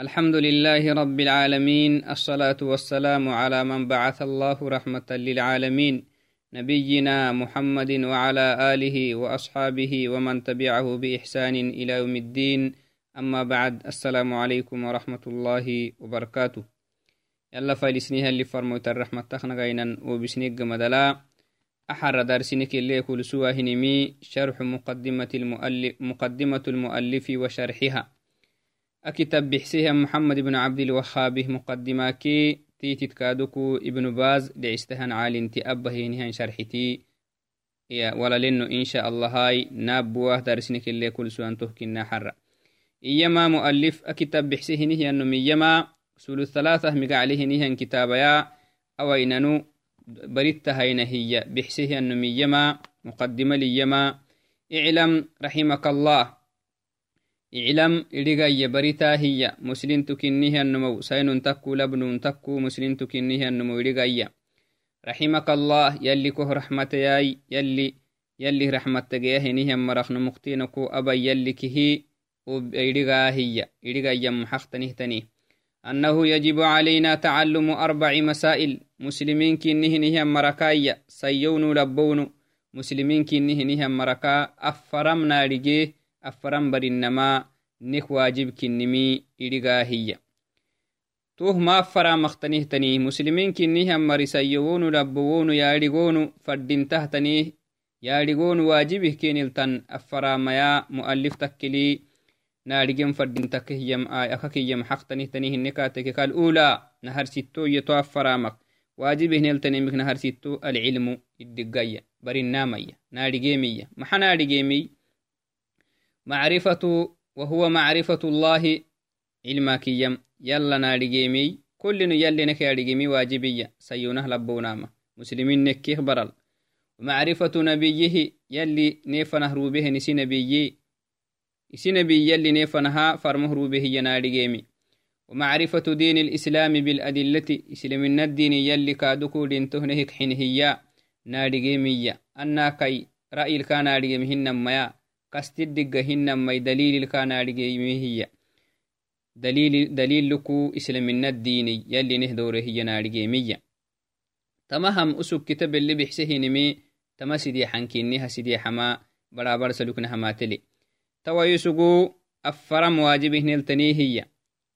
الحمد لله رب العالمين الصلاة والسلام على من بعث الله رحمة للعالمين نبينا محمد وعلى آله وأصحابه ومن تبعه بإحسان إلى يوم الدين. أما بعد السلام عليكم ورحمة الله وبركاته. يلا فايلسنيها اللي فرموت الرحمة تخنغينا وبسنيق مدلا. أحر درسنك اللي كل سواه نمي شرح مقدمة المؤلف, مقدمة المؤلف وشرحها. أكتب بحسيها محمد بن عبد الوهاب مقدماكي تيتت كادوكو ابن باز لعستهن عالين تأبه نهان شرحتي. يا ولا لنو إن شاء الله هاي نابوه درسنك اللي كل سوان تهكنا حرة إيما مؤلف أكتب بحسيه نهي أنه ميما سول الثلاثة مقعله نهي كتابيا أو إننو بريت هي. بحسيه أنه ميما مقدمة ليما اعلم رحمك الله. اعلم إلغا يبريتا هي مسلم تكنيها النمو سين تكو لبن تكو. مسلم تكنيها النمو إلغا رحمك الله. يلي كه رحمة ياي. يلي يلي رحمة تجاه نيها مرخ نمختينكو أبا يلي كه إلغا هي إلغا يمحختنه تني. أنه يجب علينا تعلم أربع مسائل. مسلمين كنه نيها مركايا سيون لبون. مسلمين كنه نيها مركا. أفرمنا لجيه أفرم برنما. Nik waajib kinnimi idigaahiya tuh ma afara maktanihtanih muslimiin kinnihan marisayowonu labbowonu yaadhigonu faddintahtanih yaadhigonu waajibih keniltan afaramaya mu'allif takkili naadhigen faddintakehiyam akakiyam xaqtanihtanihinnekateke kal ula naharsittoye to afaramak waajibih neltanimik naharsitto alcilmu iddigaya barinamaya naadhigemiya maxa naadhigemiy معرفة وهو معرفة الله علمك يم يلا نارجيمي كل يلي نك يارجيمي واجبية. سيونه لبوناما مسلمين نكيه برل ومعرفة نبيه يلي نيفنه روبه نسي نبيي إسي نبي يلي نيفنها فرمه روبه ينارجيمي ومعرفة دين الإسلام بالأدلة. إسلام الدين يلي كادوكو لنتهنهك حينهيا نارجيمية أنا كي رأي الكان نارجيمهن ميا. Kastiddigga hinamai dalililkanaadhigeimihiya daliluku islamina dini yalineh dowrehiya naadhigeemiya tamaham usuk kitabeli bixse hinimi tama sidiixankiniha sidiixama barabarsaluknahamateli tawayusugu afaram waajibihneltanihiya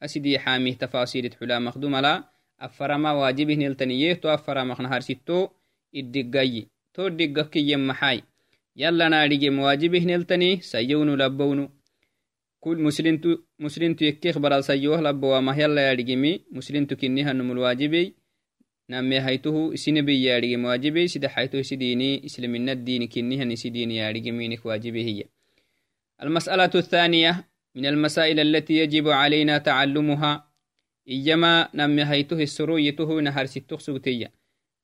asidiixamih tafasilit xula makdumala afarama waajibihneltaniyeh to afaramaknaharsitto iddiggayi to diggakiyen maxay yala naadhigem waajibihneltani sayownu labbownu kul muslintu muslintu yekkek baral sayoh labbowamah yala yaadhigemi muslintu kinihanumul waajibey name haytuhu isinebi yaadhigem waajibey sida haytuh isidini islamina dini kinihan isidini yaadhigeminik waajibehiya المسألة الثانية من المسائل التي يجب علينا تعلمها إيما نمي هيته السرويته نهر ستو سوتية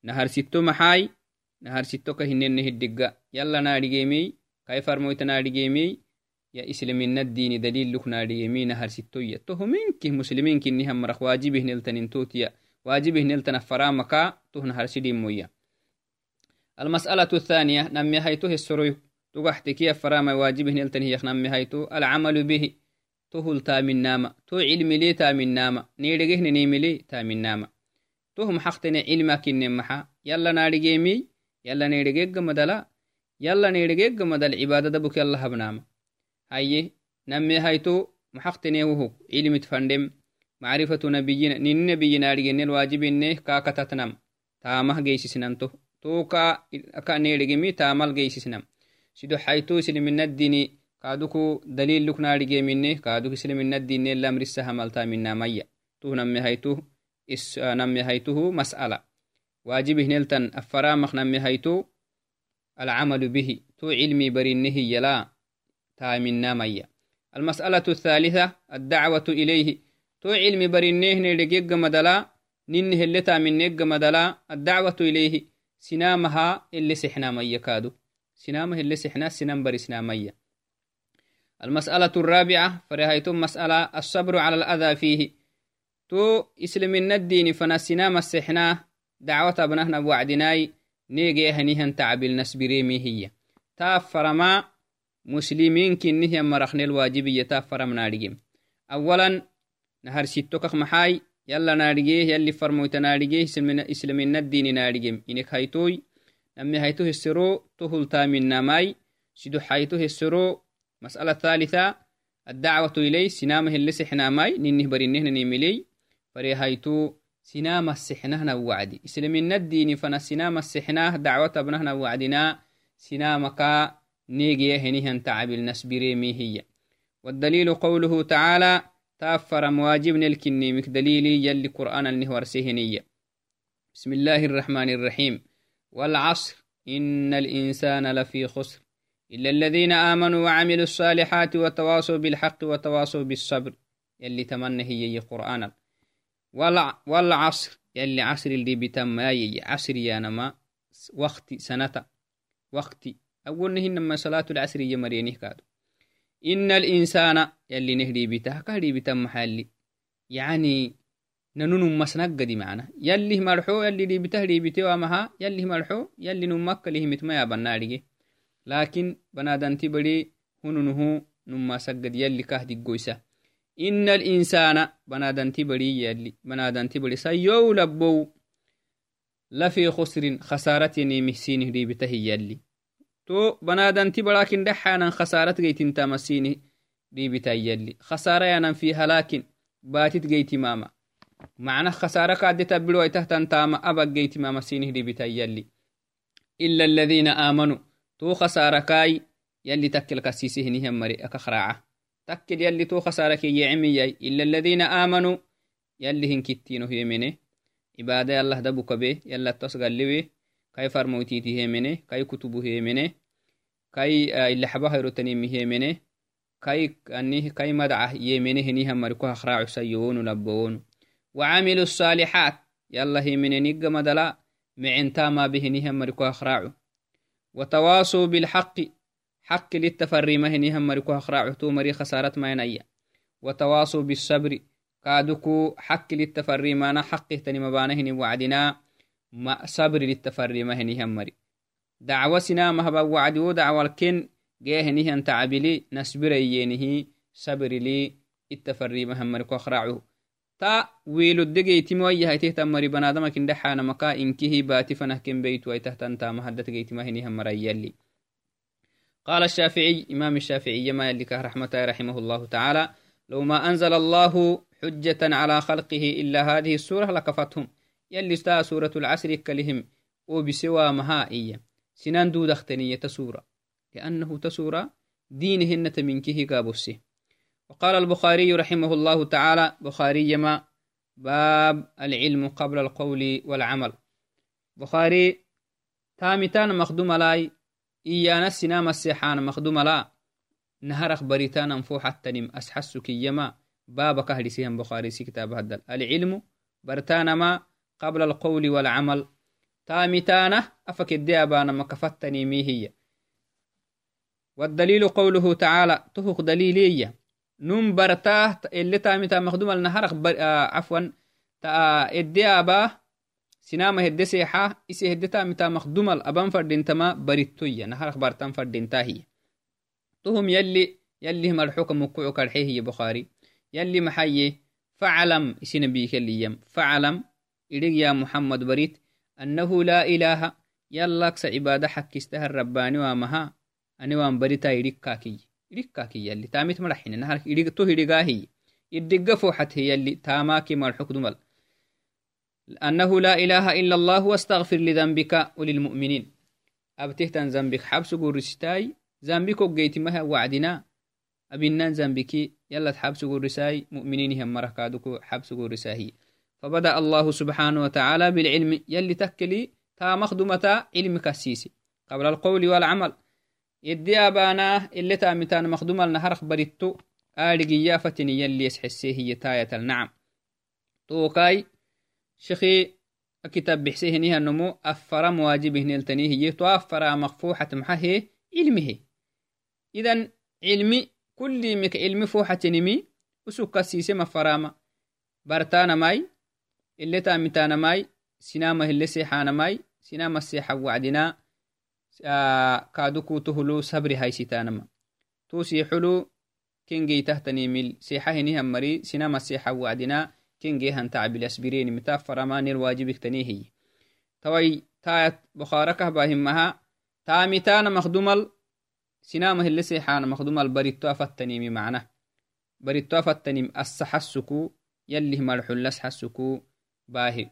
نهر ستو محاي nahar sittoka hinenne hiddigga yala naadhigeemey kai farmoyta naadhigeemey ya islamina dini daliluk naadhigeemey nahar sittoya tohominkih muslimiinkinnihan marak waajibihneltanintotiya waajibihneltan afaramaka toh nahar sidimoya المسألة الثانية نمي هيتو السروي تقحتكي أفرام واجبه نلتن هي نمي هيتو العمل به تهل تامن ناما تو علم لي تامن ناما نيرجه نيمي لي تامن ناما تهم حقتنا علمك إنما يلا نارجيمي yala needhegegga madala yala needhegegga madal cibaadada buk yala habnaama haye namme hayto maxaqtenehuhuk cilmit fandem macrifatu nabiyina nini nabiyinaadhigenel waajibineh kaakatatnam taamah geysisnanto toka aka needhegemi taamal geysisnam sido hayto isliminadini kaaduku daliluk naadhigemine kaaduk isliminadine lamrisa hamaltaaminamaya tuh namme haytu namme haytuhu mas'ala waajibihneltan afaramaq name hayto alcamalu bihi to cilmi barinehi yala taaminamaya المسألة الثالثة الدعوة إليه. تو علم برنيه نيرجيج مدلا نين هلتا من نيج مدلا. الدعوة إليه سنامها اللي سحنا مية كادو. سنامه اللي سحنا سنام بري سنامية المسألة الرابعة فرهيتم مسألة الصبر على الأذى فيه. تو إسلام الدين فنا سنام السحنا دعوة بنهنا وعدناي نيجي هنيهن تعبيل نسبريمي هي تافرما مسلمين كنه مرخن الواجبية تافرم نارجم أولا nahar sittokak maxaay yalla naadhigee yalli farmoyta naadhigee islamina dini naadhigem inek haytoy nami hayto hesero to hultaaminamai sido hayto hesero mas'ala thalitha الدعوة إليه سنامة اللي سحناماي نينه برينه نيملي فري هايتو سنامة السحنة وعدي إسلامنا الدين فنا سنامة السحنة دعوة ابنه وعدنا سنامك نيجي هنيهن تعبل نسبري هي. والدليل قوله تعالى تأفر مواجبنا الكنيمك دليلي يلي قرآن النهور سهنية بسم الله الرحمن الرحيم. والعصر إن الإنسان لفي خسر. إلا الذين آمنوا وعملوا الصالحات وتواصوا بالحق وتواصوا بالصبر. يلي تمنى هي قرآن والعصر يلي عصر اللي بتم عصر يا نما وقت سنة. وقت أول نهي صلاة العصر يمرينه كادو. إن الإنسان يلي نهدي بيته كهدي بتم محلي. يعني ننون مسنق دي معنا. يلي مرحو يلي دي بته دي بته ومها يلي مرحو يلي نمك له متما يا بنارجي لكن بنادنتي بدي هننه نما سجد يلي كهدي قويسة. الإنسان بنادنتي بدي يلي بنادنتي بدي سيو لبو لفي خسر خسارتني محسينه دي بته يلي to banadanti barakin dhaxanan khasarat geytintamasini dhibitayyalli khasara yanan fi halakin batit geytimama macna khasara kaadeta biroaitahtantaama abag geytimama sinih dhibitayyalli ila alladhina aamanu to khasarakai yalli takkel kasisihinihan mari akakraaca takkel yalli to khasara kiyecimiyay ila alladhina aamanu yalli hinkittino hemene cibaada yallah dabukabe yalla tos galliwe kai farmoytiti hemene kai kutubu hemene kai ilaxabahayrotani hemene kai anih kai madaca yemene henihan mariko hakraacu sayowonu labowonu وعملوا الصالحات يلا همene نيجا مدلا معنتاما بهنيها مركو أخراعو وتواصوا بالحق حق للتفري مهنيها مركو أخراعو تو مري خسارت ما ينيا وتواصوا بالصبر. كادوكو حق للتفري ما حق تني مبانهن وعدنا. ما صبر للتفري ما هني همري دعوة سنا مهبا وعد ودعوة الكن. جاهنه أن تعبلي. نسبر يينه صبر لي. التفري مهمر كخرعه تا ويلو دقيتي مويه هيته تمري بنادم كن دحانا مكا قال الشافعي إمام الشافعي ما يلك رحمة رحمه الله تعالى لو ما أنزل الله حجة على خلقه إلا هذه السورة لكفتهم. يلي ستا سورة العسر كلهم وبسوى مهائية. سنان دود اختنية تسورة. لأنه تسورة دينهن تمنكه قابوسه وقال البخاري رحمه الله تعالى بخاري يما باب العلم قبل القول والعمل. بخاري تامتان مخدوم لاي إيانا السنام السيحان مخدوم لا. نهر أخبريتان انفوح التنم أسحسك يما باب كهل سيهم بخاري سي كتاب هدل. العلم برتان ما قبل القول والعمل. تامتانه أفك الديابان مكفتني ميهية. والدليل قوله تعالى تهق دليلية. نم برتاه اللي تامتا مخدوم النهر بر... آه عفوا تا الديابا سينما هدي سيحا إسي هدي تامتا مخدوم الأبان فردين تما بريتوية. نهر برتان فردين تاهي. تهم يلي يلي هم الحكم مكوعك الحيه بخاري. يلي محيي فعلم إسي نبيك اللي يم. فعلم إليك يا محمد بريت أنه لا إله يلاكس عبادة حكستها الرباني وامها أني وان بريتا إليكاكي إليكاكي يلي. تامت مرحين نهار إليك تو هي إدقى فوحت هي يلي تاماكي مرحك دمل أنه لا إله إلا الله واستغفر لذنبك وللمؤمنين. أبتهتن ذنبك حبس قرستاي ذنبك وقيت مها وعدنا. أبنان ذنبك يلا تحبس قرساي مؤمنين هم مركادك حبس قرساهي فبدأ الله سبحانه وتعالى بالعلم يلي تكلي تا مخدمة علم كسيسي قبل القول والعمل. يدي أبانا اللي تامتان مخدومة النهر بريتو. آلقيا فتني يلي يسحسيه هي تاية النعم. توكاي شخي كتاب بحسيه نيها النمو أفر مواجبه نلتنيه هي توافر مخفوحة محه علمه. إذن علمي كل مك علمي فوحة نمي وسوكا سيسي مفرامة برتانا ماي اللي تامتانا ماي سينما اللي سيحانا ماي سينما السيحة وعدنا آه كادوكو تهلو صبري هاي ستانما توسي حلو كنجي تهتنيمي سيحة هنيها مري سينما السيحة وعدنا كنجي هنتعب الأسبرين متافر أمان الواجب تنيهي توي تايت بخاركه باهمها تامتان مخدومل سينما اللي سيحان مخدومل بريتو أفتنيمي معنا. بريتو أفتنيم السحسكو يلي مرحو حسكو باهي.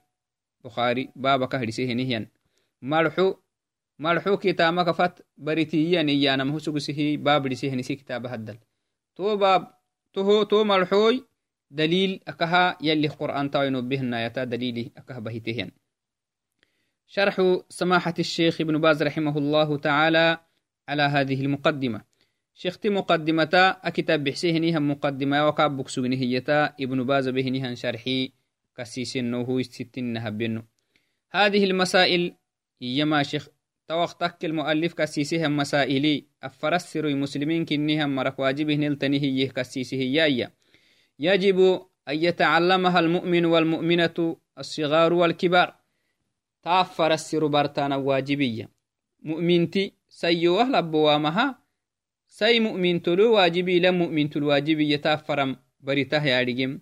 بخاري بابا كهرسيه نهيان مرحو مرحو كتامك فت بريتيا نيانا مهسوسه باب رسيه نسي كتاب هدل. تو باب تو تو مرحوي دليل أكها يلي قرآن تاين بهنا يتا دليلي أكها بهتهن شرح سماحة الشيخ ابن باز رحمه الله تعالى على هذه المقدمة. شيخت مقدمة أكتاب بحسيهنها مقدمة وكاب بكسوغنهيتا ابن باز بهنها شرحي كسيسنه ستين بنو هذه المسائل يما شيخ توقتك المؤلف كسيسها مسائلي. أفرسر المسلمين كنها مرك واجبه نلتنيه كسيسه يايا يجب أن يتعلمها المؤمن والمؤمنة الصغار والكبار. تافرسر برتانا واجبية. مؤمنتي سيوه لبوامها سي مؤمن تلو واجبي لم مؤمن تلو واجبي يتافرم بريته يارجم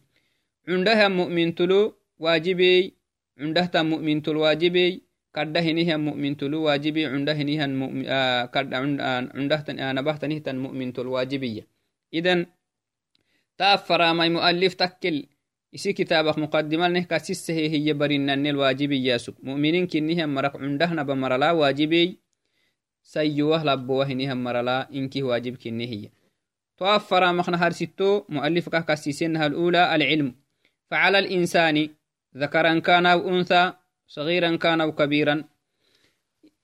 عندها مؤمن تلو واجبي. عندها مؤمن تلو واجبي. kadda hinihan mu'mintulu waajibi cunda hinihan nabahtanihtan mu'mintol waajibiya idan ta تأفر ما مؤلف تكل. إسي كتابك مقدمة لنه كاسيس هي هي نيل الواجب ياسك مؤمنين كنه مرق نبا بمرلا واجبي. سيوه لبوه نه مرلا إنك واجب كنه هي تأفر ما خنا هرستو. مؤلفك كاسيسين الأولى العلم. فعلى الإنسان ذكرا كان أو أنثى صغيرا كان أو كبيرا.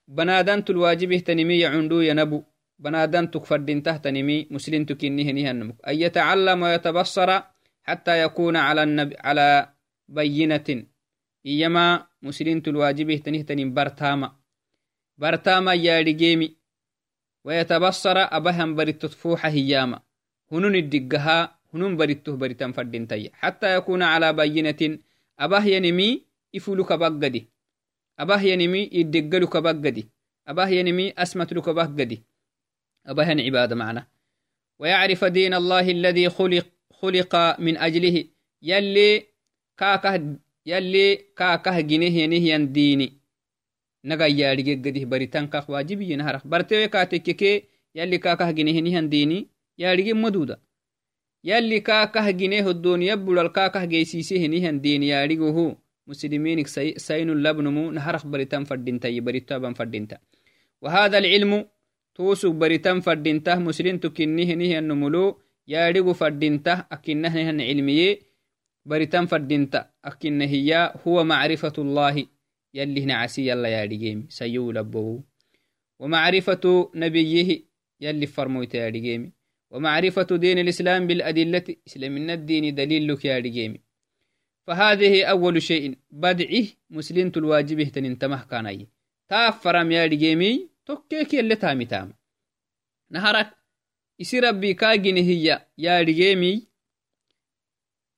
بنادنت الواجب اهتنمي عندو ينبو. بنادن تكفردين تهتنمي مسلم تكنيه نهنمك أن يتعلم ويتبصر حتى يكون على النبي على بينة. إيما مسلم الواجب تنهتنم برتاما. برتاما يا رجيمي ويتبصر أبهم بريت تفوح هياما. هنون الدقها هنون بريته بريتان فردين تي حتى يكون على بينة أبه ينمي ifuluka baggadi abahyanimi ideggaluka baggadi abahyanimi asmatluka baggadi abahyan عبادة معنا. ويعرف دين الله الذي خلق خلق من أجله. يلي كاكه يلي كاكه جنيه ينهي ديني نغا يارجي قده بريتان كاك واجبي ينهرخ برتوي كاتككي يلي كاكه جنيه نهي ديني يارجي مدودة. يلي كاكه جنيه الدنيا بلال كاكه جيسيسيه نهي ديني يارجي هو. مسلمينك سين لبنمو نهرخ بريتان فردينتا يبريتابا فردينتا وهذا العلم تكنيه نيه النملو ياريغو فردينتا أكنه نهن علمي بريتان فردينتا أكنه هي هو معرفة الله يلي نعسي يلا ياريغيمي سيو لبو ومعرفة نبيه يلي فرمويت ياريغيمي. ومعرفة دين الإسلام بالأدلة إسلام الدين دليل لك ياريغيمي. فهذه أول شيء بدعه مسلم الواجبه تنتمه كاني تافرم يا رجيمي تامي تام نهارك isi rabbi kaagine hiya yaadhigeemi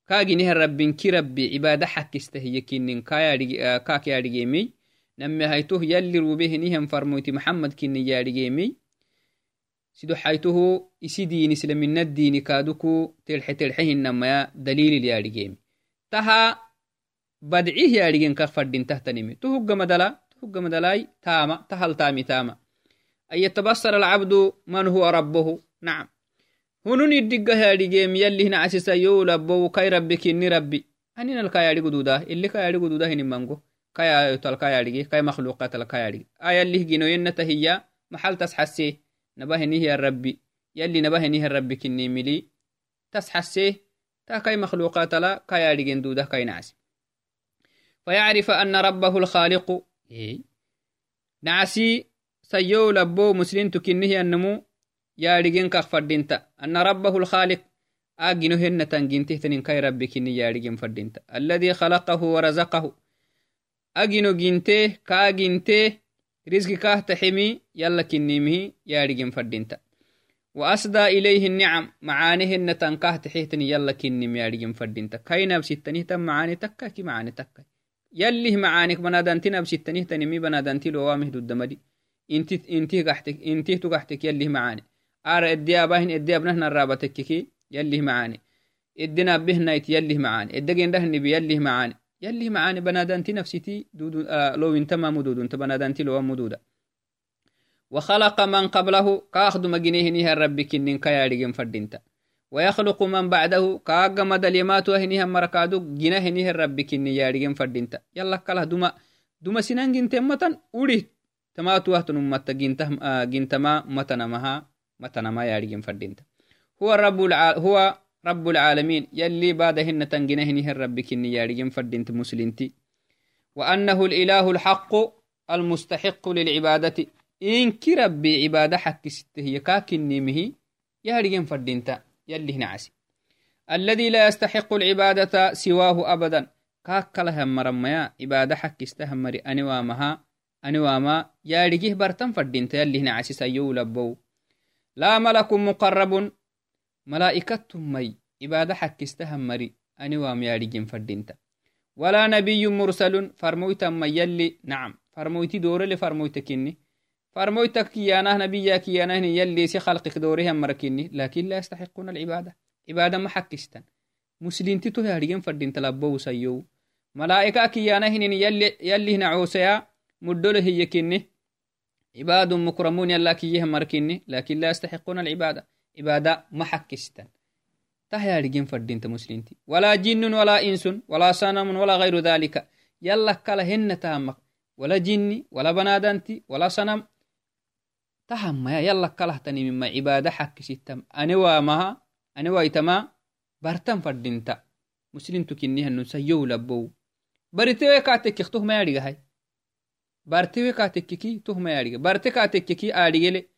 kaagine rabbinki rabbi cibaada xakkista hiya kinin kaak yaadhigeemi name haytoh yalli rubehinihan farmoyti maxamed kinin yaadhigeemi sido haytohu isi diin islamina diini kaaduku terxe terxe hinamaya dalilil yaadhigeemi taha badcih yaadhigen kak fadintahtanimi tuhuggamadala tuhuggamadalai taama tahal taami taama an yatabasar alcabdu man huwa rabbuhu nacam hunun iddigga yaadhigeem yallihna casisa yo labbowu kai rabbi kinni rabbi aninal ka yaadhigu duda illi ka yaadhigu duda hinimango kayayotal ka yaadhige kai makhluqatal ka yaadhige a yallih ginoyennata hiya maxal tas xasse nabahinihiya rabbi yalli nabahiniha rabbi kinni mili tas xasse تا كاي مخلوقات لا كاي أريجن دودة كاي نعس فيعرف أن ربه الخالق إيه؟ نعسي سيو لبو مسلم تكنه النمو يا كخ فردينتا أن ربه الخالق أجنه هن تنجنته تنين كاي ربك كني يا أريجن فردينتا. الذي خلقه ورزقه أجنو جنته كا جنته رزق كاه تحمي يلا كنيمه يا أريجن فردينتا. وأسدى إليه النعم معانهن تنكاه تحيتني يلا كني ميارجم فردينتا. كاينا بستنيه تم معاني تكا كي معاني تكا يليه معانك بنادنتنا بستنيه تنمي بنادنتي لوامه دود مدي انتي انتي قحتك انتي تقحتك يليه معاني. آر ادياباهن اديابنهن الرابطك كي يليه معاني. الدنا بهنايت يليه معاني. الدقين دهني بيليه معاني. يليه معاني بنادانتي نفسيتي دودو آه لو انتما مدود انت بنادانتي لو مدودة. وخلق من قبله كاخد مجنيه نيها ربي كنين كياريجن فردينتا. ويخلق من بعده كاغا مدليمات وهنيها مركادو جناه نيها ربي كنين ياريجن فردينتا. يلا كلا دوما. دوما سنان جنتين متن أولي تماتو وقتن أمتا جنتما متنا مها متنا ما فردينتا. هو رب الع... هو رب العالمين. يلي بعدهن تنجنهنه الرب كني يارجم فردنت مسلمتي وأنه الإله الحق المستحق للعبادة. إن ربي عبادة حق ستة يكاكني مهي يارجم فردنت يلي هنا عسي. الذي لا يستحق العبادة سواه أبدا. كاكل هم رميا عبادة حق استهم مري. أنوامها أنواما. يا رجيه برتم فردين تيالي هنا عسي سيو لبو. لا ملك مقرب. ملائكة مي. عبادة حق استهم مري. أنوام يا رجيه فردين تا. ولا نبي مرسل. فرموتا ما يلي. نعم. فرموتي دور اللي فرمويتكني doorele farmoyta kinni farmoyta kiyanah nabiyya kiyanahni yalliisi khalqik doorehammara kinni lakin laa yastaxiquna alcibaada cibaada ma xakkistan muslinti to yaadhigen fadhinta labbowsayyow malaa'ika kiyanahinin yallihna coosaya muddole hiye kinni cibaadun mukramun yalla kiyyehammara kinni lakin laa yastaxiquna alcibaada عبادة ما حكستن تهيا رجين فردين مسلمتي ولا جن ولا إنس ولا صنم ولا غير ذلك يلا كلا هن تهمك ولا جني ولا بنادنتي ولا صنم تهم يا يلا كلا تني مما عبادة حكستم أنا وامها أنا وايتما برتم فردينتا مسلم تكنيها نسيو لبو. برتوي كاتك يختوه ما يريغ هاي. برتوي كاتك كي توه ما يريغ برتي كاتك كي آريغلي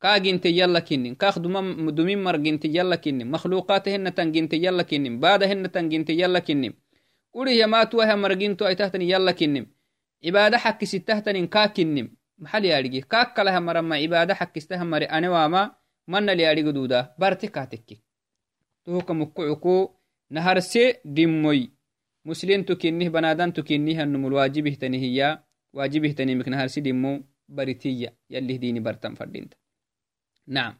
كاجنت يلا كنن. كاخ دمين مرجنت يلا كنن. مخلوقات هن تنجنت يلا كنن. بعد هن تنجنت يلا ما حق محل يارجي كاك كلها مرما عبادة حق استهمر أنا واما من اللي يارجي دودا بارتكاتك توك مكعكو نهر سي دموي مسلم تكنه بنادان تكنه النمو الواجبه تنهيا واجبه تنمك نهر سي دمو بريتية يلي ديني برتم فردينت نعم.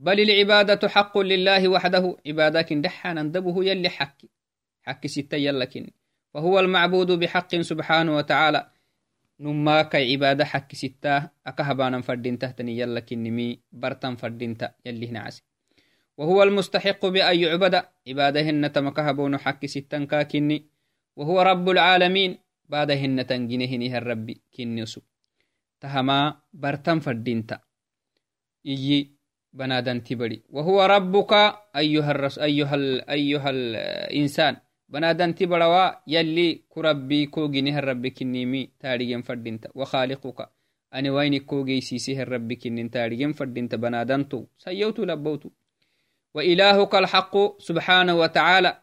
بل العبادة حق لله وحده. عبادك دحا نندبه يلي حكي. حكي ستة يلكن فهو المعبود بحق سبحانه وتعالى. نماك عبادة حكي ستة أكهبانا فردين تهتني يلكن نمي برتن فردين يلي نعسي وهو المستحق بأن يعبد عبادهن تمكهبون حكي ستة كاكني وهو رب العالمين بعدهن تنجنهنها الرب كنسو تهما برتن فردين إيي بنادنتي بدي وهو ربك أيها الرس أيها ال... أيها الإنسان بنادنتي بدوا يلي كربي كوجينه الرب كنيمي تاريجن فردينتا وخالقك. أنا وين كوجي سيسيه الرب كنين تاريجن فردينتا بنادنتو سيوتو لبوتو. وإلهك الحق سبحانه وتعالى.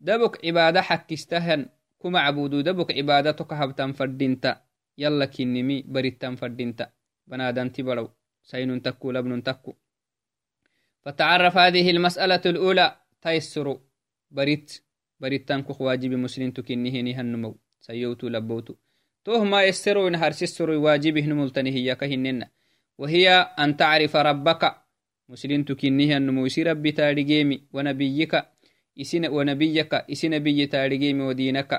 دبك عبادة حق استهن. كما عبودو دبك عبادتك هبتن فردينتا يلا كنيمي بريتن فردينتا بنادنتي بدو سين تكو لبن تكو. فتعرف هذه المسألة الأولى. تيسر بريت. بريت تنكو واجب مسلم تكنه نهنمو سيوتو لبوتو توه ما يسرو نهر سسر واجبه نملتنه هي كهنن وهي أن تعرف ربك مسلم تكنه النمو يسي ربي تارجيمي ونبيك إسن ونبيك إسي نبي تارجيمي ودينك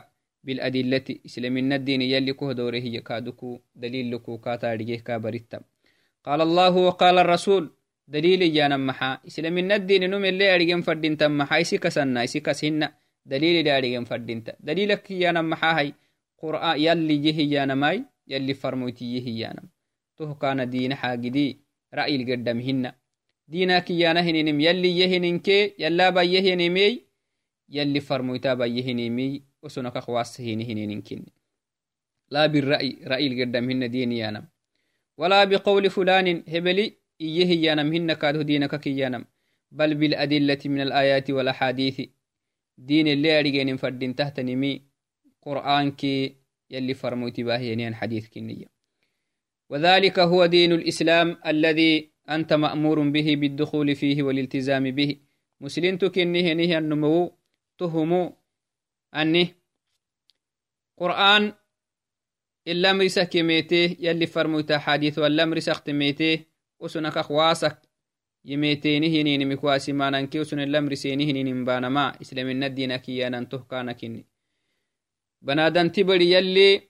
بالأدلة إسلام الدين يلي كه دوره هي كادكو دليل لكو كاتارجيه كابريتم قال الله وقال الرسول دليل جانا محا إسلام الدين نم اللي أريجن دليل اللي أريجن فردين دليلك جانا محا هاي قرآن يلي جه جانا ماي يلي فرموتي جه جانا تو كان دين حاجدي رأي القدم هن دينك يانا هنينم يلي يهنين كي يلا بيهنمي يلي فرموتا بيهنمي وسنك خواس هنين كن لا بالرأي رأي القدم هن دين يانم. ولا بقول فلان هبلي إيه يانم هن كاده دينك كيانم بل بالأدلة من الآيات والأحاديث. دين اللي أريجين فردين تحت نمي قرآن كي يلي فرموتي باهينيان حديث كنية وذلك هو دين الإسلام الذي أنت مأمور به بالدخول فيه والالتزام به. مسلم تكنيه نهي النمو تهمو أني قرآن إلا مرسا كميته يلي فرموتا حديث ولا مرسا اختميته وسنك أخواسك yemeeteenihinin kuwaasimaanankeesunen lamriseenihinin baanama islamina diinakiyanan tohkaanakini banaadanti bari yalli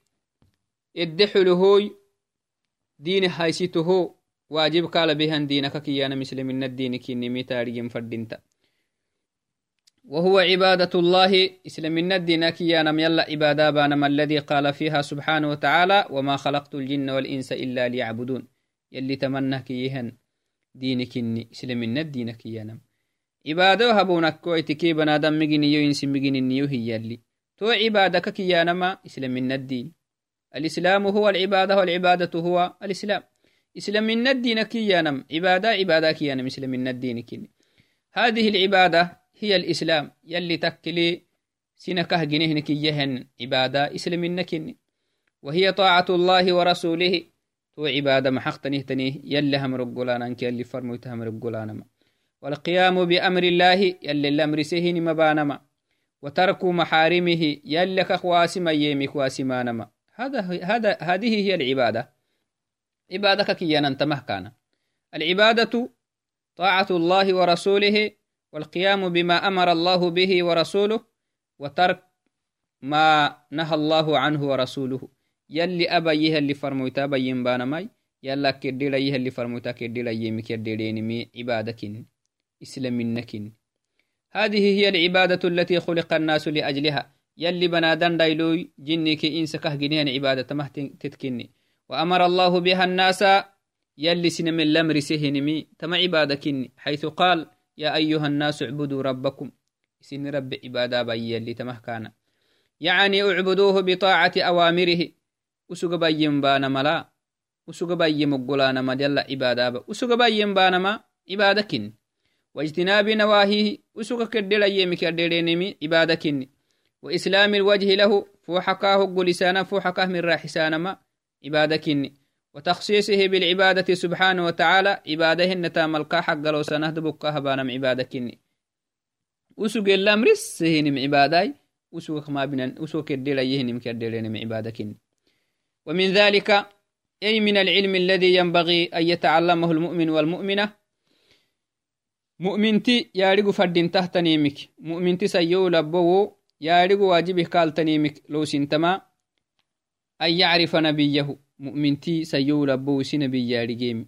edde xuluhoy diini haysitoho waajib kaala behan diinaka kiyanam islamina diinikinimi taarigen fadinta وهو عبادة الله إسلامنا الدين كيانم يلا عبادة بانم الذي قال فيها سبحانه وتعالى وما خلقت الجن والإنس إلا ليعبدون يلي تمنى كيهن عبادة هبونك كويتكي بنادم مجنيو إنس مجنيو هي يلي تو عبادك كيانما إسلامنا الدين. الإسلام هو العبادة والعبادة هو الإسلام. إسلامنا الدين كيانم عبادة عبادة كيانم إسلامنا الدين كني هذه العبادة هي الإسلام. يلي تكلي سنكه جنهنك يهن عبادة إسلامنا وهي طاعة الله ورسوله تو عبادة محقتنه تنيه يلي هم رقلانا أنك يلي هم رقلانا والقيام بأمر الله يلي الأمر سهين مبانما وترك محارمه يلي كخواسم يمي خواسمانما هذا هذا هذه هي العبادة. عبادك كيانا أنت مهكانا العبادة طاعة الله ورسوله والقيام بما أمر الله به ورسوله وترك ما نهى الله عنه ورسوله. يلي أبا يهلي فرموتا بين بانماي يلا كديلا يهلي فرموتا كديلا يمي كديلينمي عبادكين إسلامنكين هذه هي العبادة التي خلق الناس لأجلها. يلي بنادن دايلوي جنك إنس كهجنين عبادة ما تتكني. وأمر الله بها الناس يلي سنم الأمر سهنمي تم عبادكني حيث قال يا أيها الناس اعبدوا ربكم. سن رب عبادة بي يلي تمه كان. يعني اعبدوه بطاعة أوامره. Usuga bayyen baanamala usuga bayye moggolanama jalla ibadaba usuga bayyen baanama ibadakin واجتناب نواهيه وسوك كدل يمك الدرينمي عبادكني وإسلام الوجه له فوحكاه قلسانا فوحكاه من راحسانا ما عبادكني وتخصيصه بالعبادة سبحانه وتعالى عباده النتام القا حق لو سنهد بكها بانم عبادكني وسوك اللام رسهنم عباداي وسوك ما بنا وسوك الدل يهنم كالدلينم عبادكني ومن ذلك أي من العلم الذي ينبغي أن يتعلمه المؤمن والمؤمنة؟ مؤمنتي يارغ فردين تحت نيمك مؤمنتي سيو لبو يارغ واجبه قال تنيمك لو سنتما أن يعرف نبيه. مؤمنتي سيو لبو سنبي يارغيم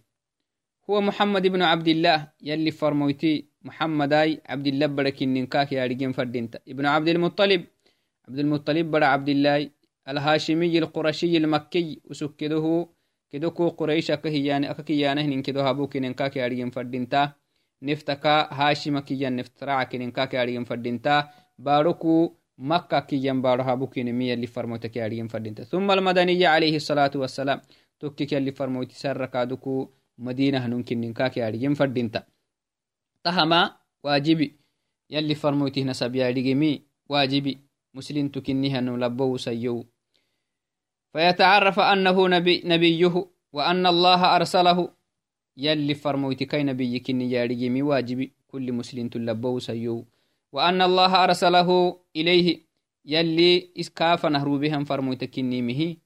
هو محمد بن عبد الله. يلي فرمويتي محمد أي عبد الله بركين ننكاك يارغيم فردينتا ابن عبد المطلب. عبد المطلب بر عبد الله. الهاشمي القرشي المكي وسكده كدوكو قريش أكهيان أككيانه نين كدو هابوك ننكاك أريم فردينتا. نفتكا هاشم كيان نفترع ننكاك أريم فردينتا. باروكو مكة كيان بارو هابوك نمي اللي فرموتك أريم فردينتا. ثم المدنية عليه الصلاة والسلام. توكيك اللي فرموتي سركا دوكو مدينة نمكن ننكاك أريم فردينتا. تهما واجبي. يلي فرموتي نسب يا واجبي. مسلم تكنيها نلبو سيو. فيتعرف أنه نبي نبيه وأن الله أرسله. يلي فرموت كي نبي كني يارجي مي واجب كل مسلم تلبو سيو. وأن الله أرسله إليه. يلي إسكاف نهرو بهم فرموت كني مه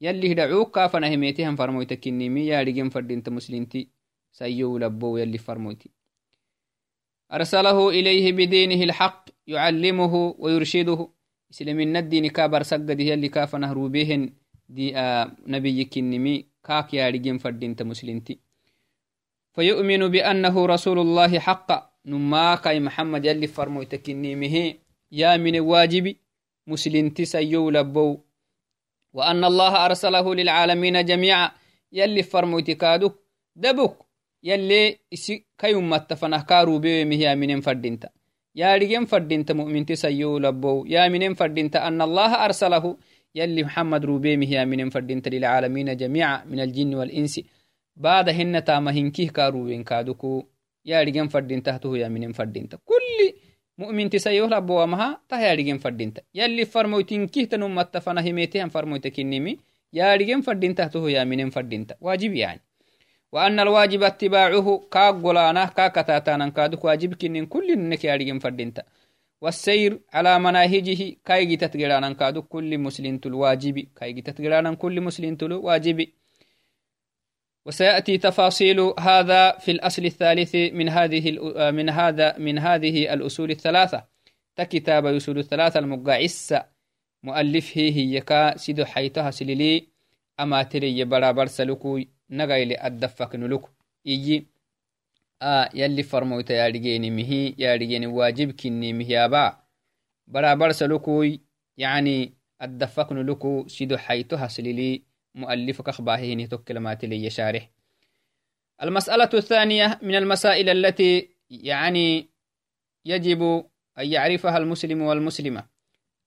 يلي هدعوك كاف نهميتهم فرموت كني مي يارجي فردينت مسلمتي سيو لبو يلي فرموتي. أرسله إليه بدينه الحق يعلمه ويرشده. إسلامنا الدين كابر سقد يلي كاف نهرو بهن دي آه نبي كنمي كاك يا رجيم فردينت مسلمتي فيؤمن بأنه رسول الله حقا نما كاي محمد يلي فرمو تكنيمه يا من واجبي مسلمتي سيو لبو. وأن الله أرسله للعالمين جميعا. يلي فرمو تكادوك دبك أمتفنه كارو بيومه يا من فردينتا yaarigen fadinta mu'minti sayyo labbow yaaminen fadinta ana allaha arsalahu يلي محمد روبيمه يا من فردين للعالمين جميعا من الجن والإنس. بعد هن تاما هنكيه كاروين كادوكو. يا رجن فردين تحته يا من فردين كل مؤمن تسيوه لبوا ومها ته يا رجن فردين يلي فرموتين كيه تنم متفنا هميتهم فرموتك النمي يا رجن فردين تحته يا من فردين واجب يعني. وأن الواجب اتباعه كاغولانا كاكتاتانا كادوك واجب كنن كل نك يا رجن فردين والسير على مناهجه كاي تتجرانا كادو كل مسلم الواجب كاي تتجرانا كل مسلم الواجب وسيأتي تفاصيل هذا في الأصل الثالث من هذه من هذا من هذه الأصول الثلاثة. تكتاب يسول الثلاثة المقاعس. مؤلف هي كا سيدو حيتها سليلي. أما تري برا برسلكو فرموت يا رجيني مهي يا رجيني واجب كني مهيابا برا برسلكو يعني أدفك نلوكو سيدو حيتها سليلي مؤلفك أخباهين تكلمات لي شارح المسألة الثانية من المسائل التي يعني يجب أن يعرفها المسلم والمسلمة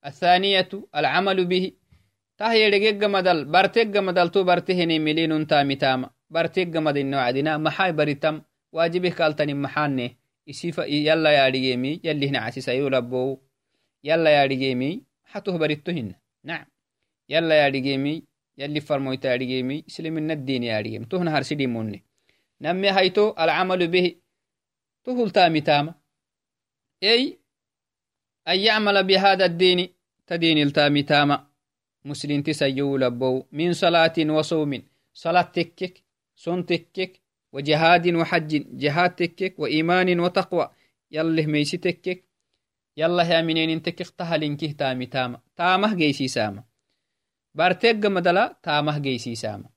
الثانية العمل به تامي تاما برتيج مدل نوعدنا محاي بريتم واجبه كالتني محاني isifa yalla yaadhigeemi yalli hina casisayuu labbow yalla yaadhigeemi hatuh baritto hinna nacam yalla yaadhigeemi يلي فرمويت أريجيمي إسلام الدين أريجيم تهنا هرسدي مني نمي هيتو العمل به تهل تامي تاما أي أن يعمل بهذا الدين تدين التامي تاما مسلم تسيو لبو من صلاة وصوم صلاة تكك صن تكك وجهاد وحج جهاد تكك وإيمان وتقوى يله ميسي تكك يلا يا منين انتك اختهلنكه تامي تاما تامه جيسي ساما بارتيق مدلا تامه جيسيساما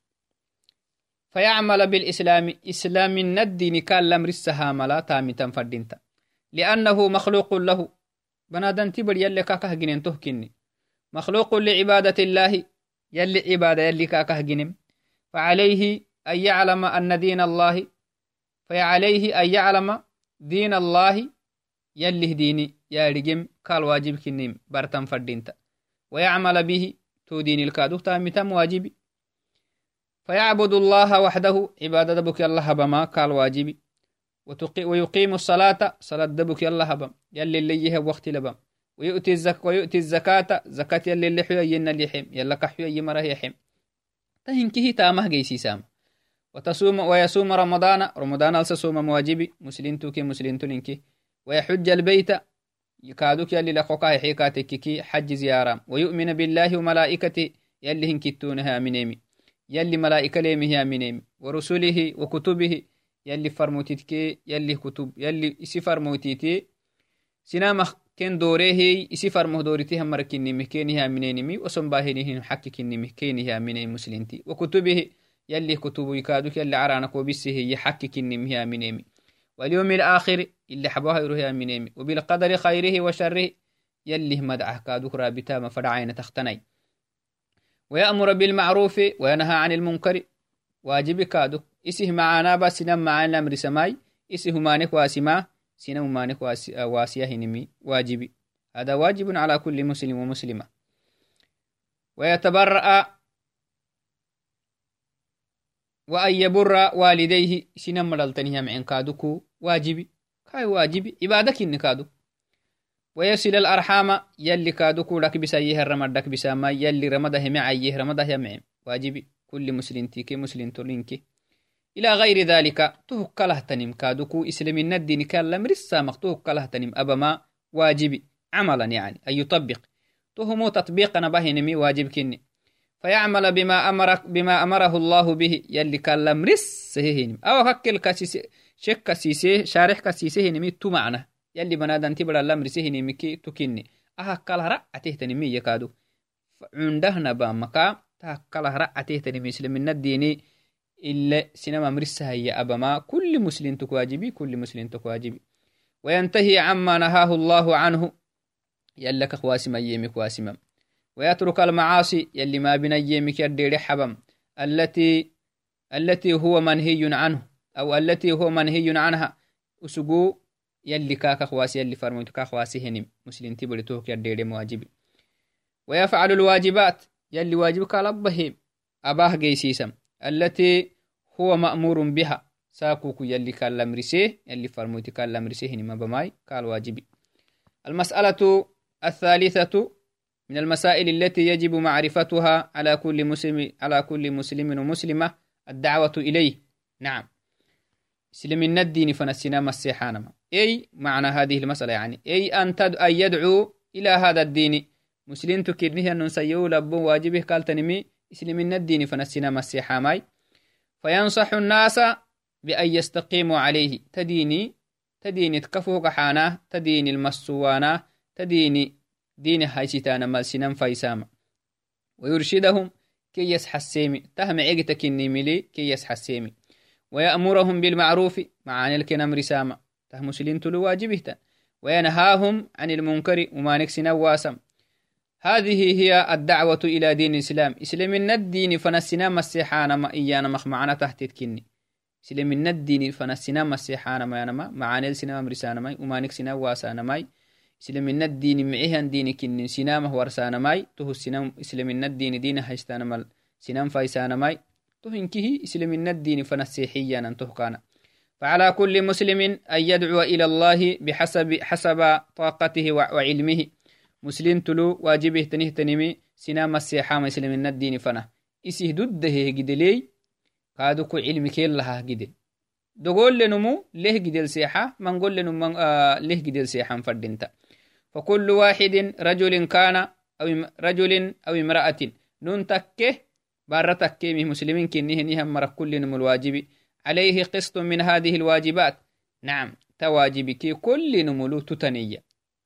فيعمل بالإسلام إسلام الدين كان لم رسها ملا تامي تنفردينتا لأنه مخلوق له بنادن تبر يلي كاكه جنين تهكني مخلوق لعبادة الله يلي عبادة يلي كاكه جنين فعليه أن يعلم أن دين الله فعليه أن يعلم دين الله يلي ديني. يا رجم قال واجب كنيم برتم فردينتا ويعمل به تو دين الكادو تامتم واجبي. فيعبد الله وحده عبادة دبك الله بما قال واجبي. ويقيم الصلاة صلاة دبك الله بم. يلي اللي وقت لبم. ويؤتي الزكاة ويؤتي الزكاة زكاة يلي اللي حيو ين اللي حم يلا كحيو يمره يحم تهنكه تامه جيسي سام. وتصوم ويصوم رمضان رمضان ألسا صوم مواجبي مسلم توكي مسلم تلنكي ويحج البيت يكادوك يلي لقوكا حيكا تككي حج زيارة. ويؤمن بالله وملائكته يلي هنكتونها منيمي. يلي ملائكة ليمها منيمي. ورسله وكتبه يلي فرموتيتكي يلي كتب يلي إسي فرموتيتي. سنامخ فرمه دوريتي هم مركيني مكينها منينمي وصنباهنهم حككيني مكينها مني مسلمتي وكتبه يلي كتب يكادوك يلي عرانك وبسه يحككيني مها منيمي واليوم الآخر اللي حبوها يروها منيمي وبالقدر خيره وشره يلي مدعه كادوك رابطا مفرعين تختني. ويأمر بالمعروف وينهى عن المنكر. واجب كادوك. إسه معانا با سنم معانا أمر سماي إسه مانك واسما. سنم مانك واسيه نمي واجبي. هذا واجب على كل مسلم ومسلمة. ويتبرأ وأن يبر والديه. سنم مدلتنها معين كادوكو. واجبي. كاي واجبي. عبادك إن كادو ويصل الأرحام. يلي كادو كودك بسيه الرمدك بساما يلي رمده معيه رمده يمعين واجبي. كل مسلم تيكي مسلم ترينكي إلى غير ذلك تهك له تنم كادوكو إسلام الدين لمرسا مختوك له تنم أبما واجبي عملا يعني أن يطبق. تهمو تطبيقنا به نمي واجب كني. فيعمل بما أمرك بما أمره الله به يلي لمرس سهين أو هكل كاسيسي شك كسيسه شارح كسيسه نمي تو معنى. يلي بنادن تبر الأمر سهني مكي تكني. أهكالها رأته تنمي يكادو عندهنا بامكا تهكالها رأته تنمي مسلم من الديني إلا سينما مرسها هي أبما كل مسلم تكواجبي كل مسلم تكواجبي. وينتهي عما نهاه الله عنه. يلك خواسم أيامك واسمم ويترك المعاصي يلي ما بين أيامك يدير حبم التي التي هو منهي عنه. أو التي هو منهي عنها. أسقو يلي كاكا خواسي يلي فرموت كاكا خواسي هنم مسلم تبرتوك يدير مواجب ويفعل الواجبات. يلي واجبك لبه أباه جيسيسم التي هو مأمور بها. ساكوك يلي كان لمرسيه يلي فرموت كان لمرسيه هنم بماي قال واجبي. المسألة الثالثة من المسائل التي يجب معرفتها على كل مسلم على كل مسلم ومسلمة الدعوة إليه. نعم. سلم الدين فنسينا مسيحانما أي معنى هذه المسألة يعني؟ أي أن, تد... أن يدعو إلى هذا الدين. مسلم تكيدنه أن نسيو لبو واجبه قال تنمي سلم الدين فنسينا مسيحاماي فينصح الناس بأن يستقيموا عليه. تديني تديني تكفوك حانا تديني المسوانا تديني دين هايسيتانا مالسنان فايساما. ويرشدهم كي يسحسيمي تهم عيقتك النملي كي يسحسيمي ويأمرهم بالمعروف معاني الكنم رسامة ته مسلم تلو واجبه وينهاهم عن المنكر وما نكسنا واسم. هذه هي الدعوة إلى دين الإسلام. إسلام الدين فنسنا مسيحانا ما إيانا مخ معنا تحت كني إسلام الدين فنسنا مسيحانا ما ينما معاني السنا مرسانا ماي وما نكسنا واسانا ماي إسلام الدين معيها دين كني سنامه ورسانا ماي تهو السنام إسلام الدين دين هايستانا مال سنام فايسانا ماي تهنكه إسلام الدين فنسيحيا أنته كان فعلى كل مسلم أن يدعو إلى الله بحسب حسب طاقته وعلمه. مسلم تلو واجبه تنه تنمي سنام السيحة مسلم الدين فنا إسيه دده جدلي كادوكو علم كيل لها جدل. دقول لنمو له جدل سيحة من قول لنمو آه له جدل سيحة فردنتا فكل واحد رجل كان أو رجل أو امرأة نون تكه تكيمه مسلمين كنه نهم مرة كل نمو الواجب. عليه قسط من هذه الواجبات. نعم تواجبك كل نمو تتنية.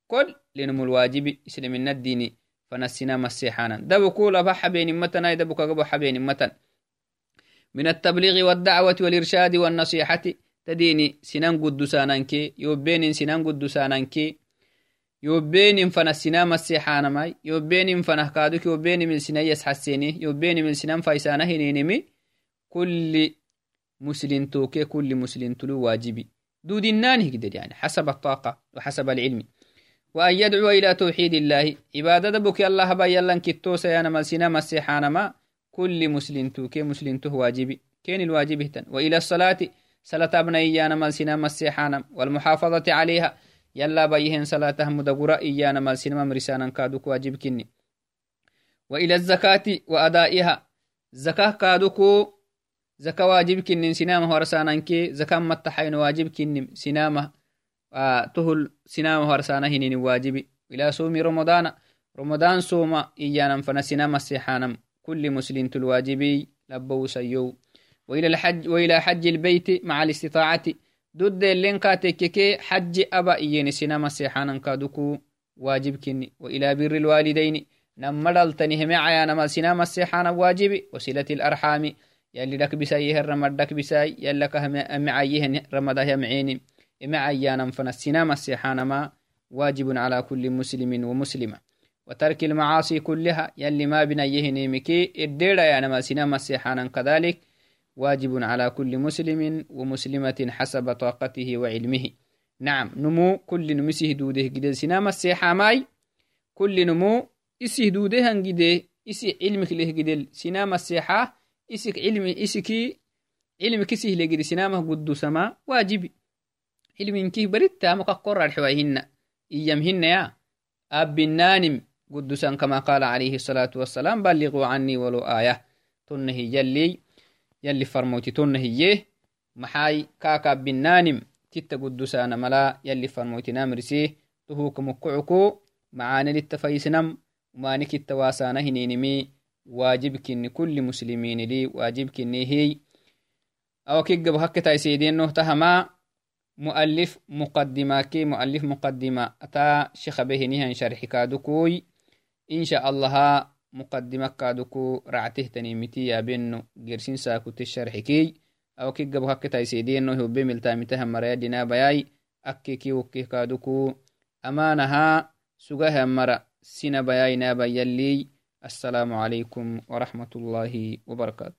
كل لنمو الواجب إسلام الدين فنسنا مسيحانا. دبو كولا بحبين متنا دبو كغبو حبين متن من التبليغ والدعوة والإرشاد والنصيحة تديني سنان قدسانانكي يوبين سنان قدسانانكي يوبين فنا السنا مسيحانماي يوبين فنا كادوك يوبين من سنا يسحسيني يوبين من سنان فايسانه هنينمي كل مسلم توكي كل مسلم تلو واجبي. دود النان هكذا يعني حسب الطاقة وحسب العلم. وأن يدعو إلى توحيد الله. عبادة بك الله با يلن كتو سيانا مسيحانا ما كل مسلم توكي مسلم تو واجبي. كين الواجب هتن. وإلى الصلاة. صلاة ابن إيانا ملسنا مسيحانا والمحافظة عليها. يلا بيهن صلاة مدقرة إيانا ملسنا مرسانا كادوك واجب كني. وإلى الزكاة وأدائها. زكاة كادوكو زكاة واجب كنن سنامة ورسانانكي زكاة متحين واجب كنن سنامة آه تهل سنامة ورسانة هنين واجب إلى صوم رمضان رمضان صوم إيانا فنا سنامة سيحانم كل مسلم الواجبي لبو سيو. وإلى الحج وإلى حج البيت مع الاستطاعة. ضد اللين كاتككي حج أبا إيين سنامة سيحانا كادوكو واجب كني وإلى بر الوالدين نمدل تنهم عيانا ما سنامة سيحانا واجب وصلة الأرحام يلي دك بسايه الرمد دك بساي يلا كهم معيه رمضه معين معيانا فنسنا مسيحانا ما واجب على كل مسلم ومسلمة. وترك المعاصي كلها يلي ما بنيه نيمكي الديرا يعني ما سنا مسيحانا كذلك واجب على كل مسلم ومسلمة حسب طاقته وعلمه. نعم نمو كل نمسيه دوده قد سنا مسيحا ماي كل نمو إسيه دوده هنجده إسي علمك له قد سنا مسيحا isik cilmi isiki cilmi kisihlegidi sinamah gudusama waajibi cilminkih barittama kakkorarxewai iyam hinaya abbinaanim gudusan kama qala عليه الصلاة والسلام بلغوا عني ولو آية. تنه يلي يلي فرموتي تنه يه محاي كاكا بنانم تتا قدسانا ملا. يلي فرموتي نامرسيه تهوك مكعكو معاني للتفايسنم. ومانك التواسانا هنينمي. واجبكني كل مسلمين لي. واجبكني هي. أو كيجب هكتا سيدين نهتها تهما مؤلف مقدمة كي مؤلف مقدمة. أتا شيخ به نهان شرح كادوكوي. إن شاء الله مقدمة كادوكو رعته تنيمتي يا بينو جرسين ساكوت الشرح كي. أو كيجب هكتا سيدين نهو بمل تامتها مريدنا بياي. أكي كي وكي كادوكو. أمانها سجاها مرة سين بياي نابا يلي. السلام عليكم ورحمة الله وبركاته.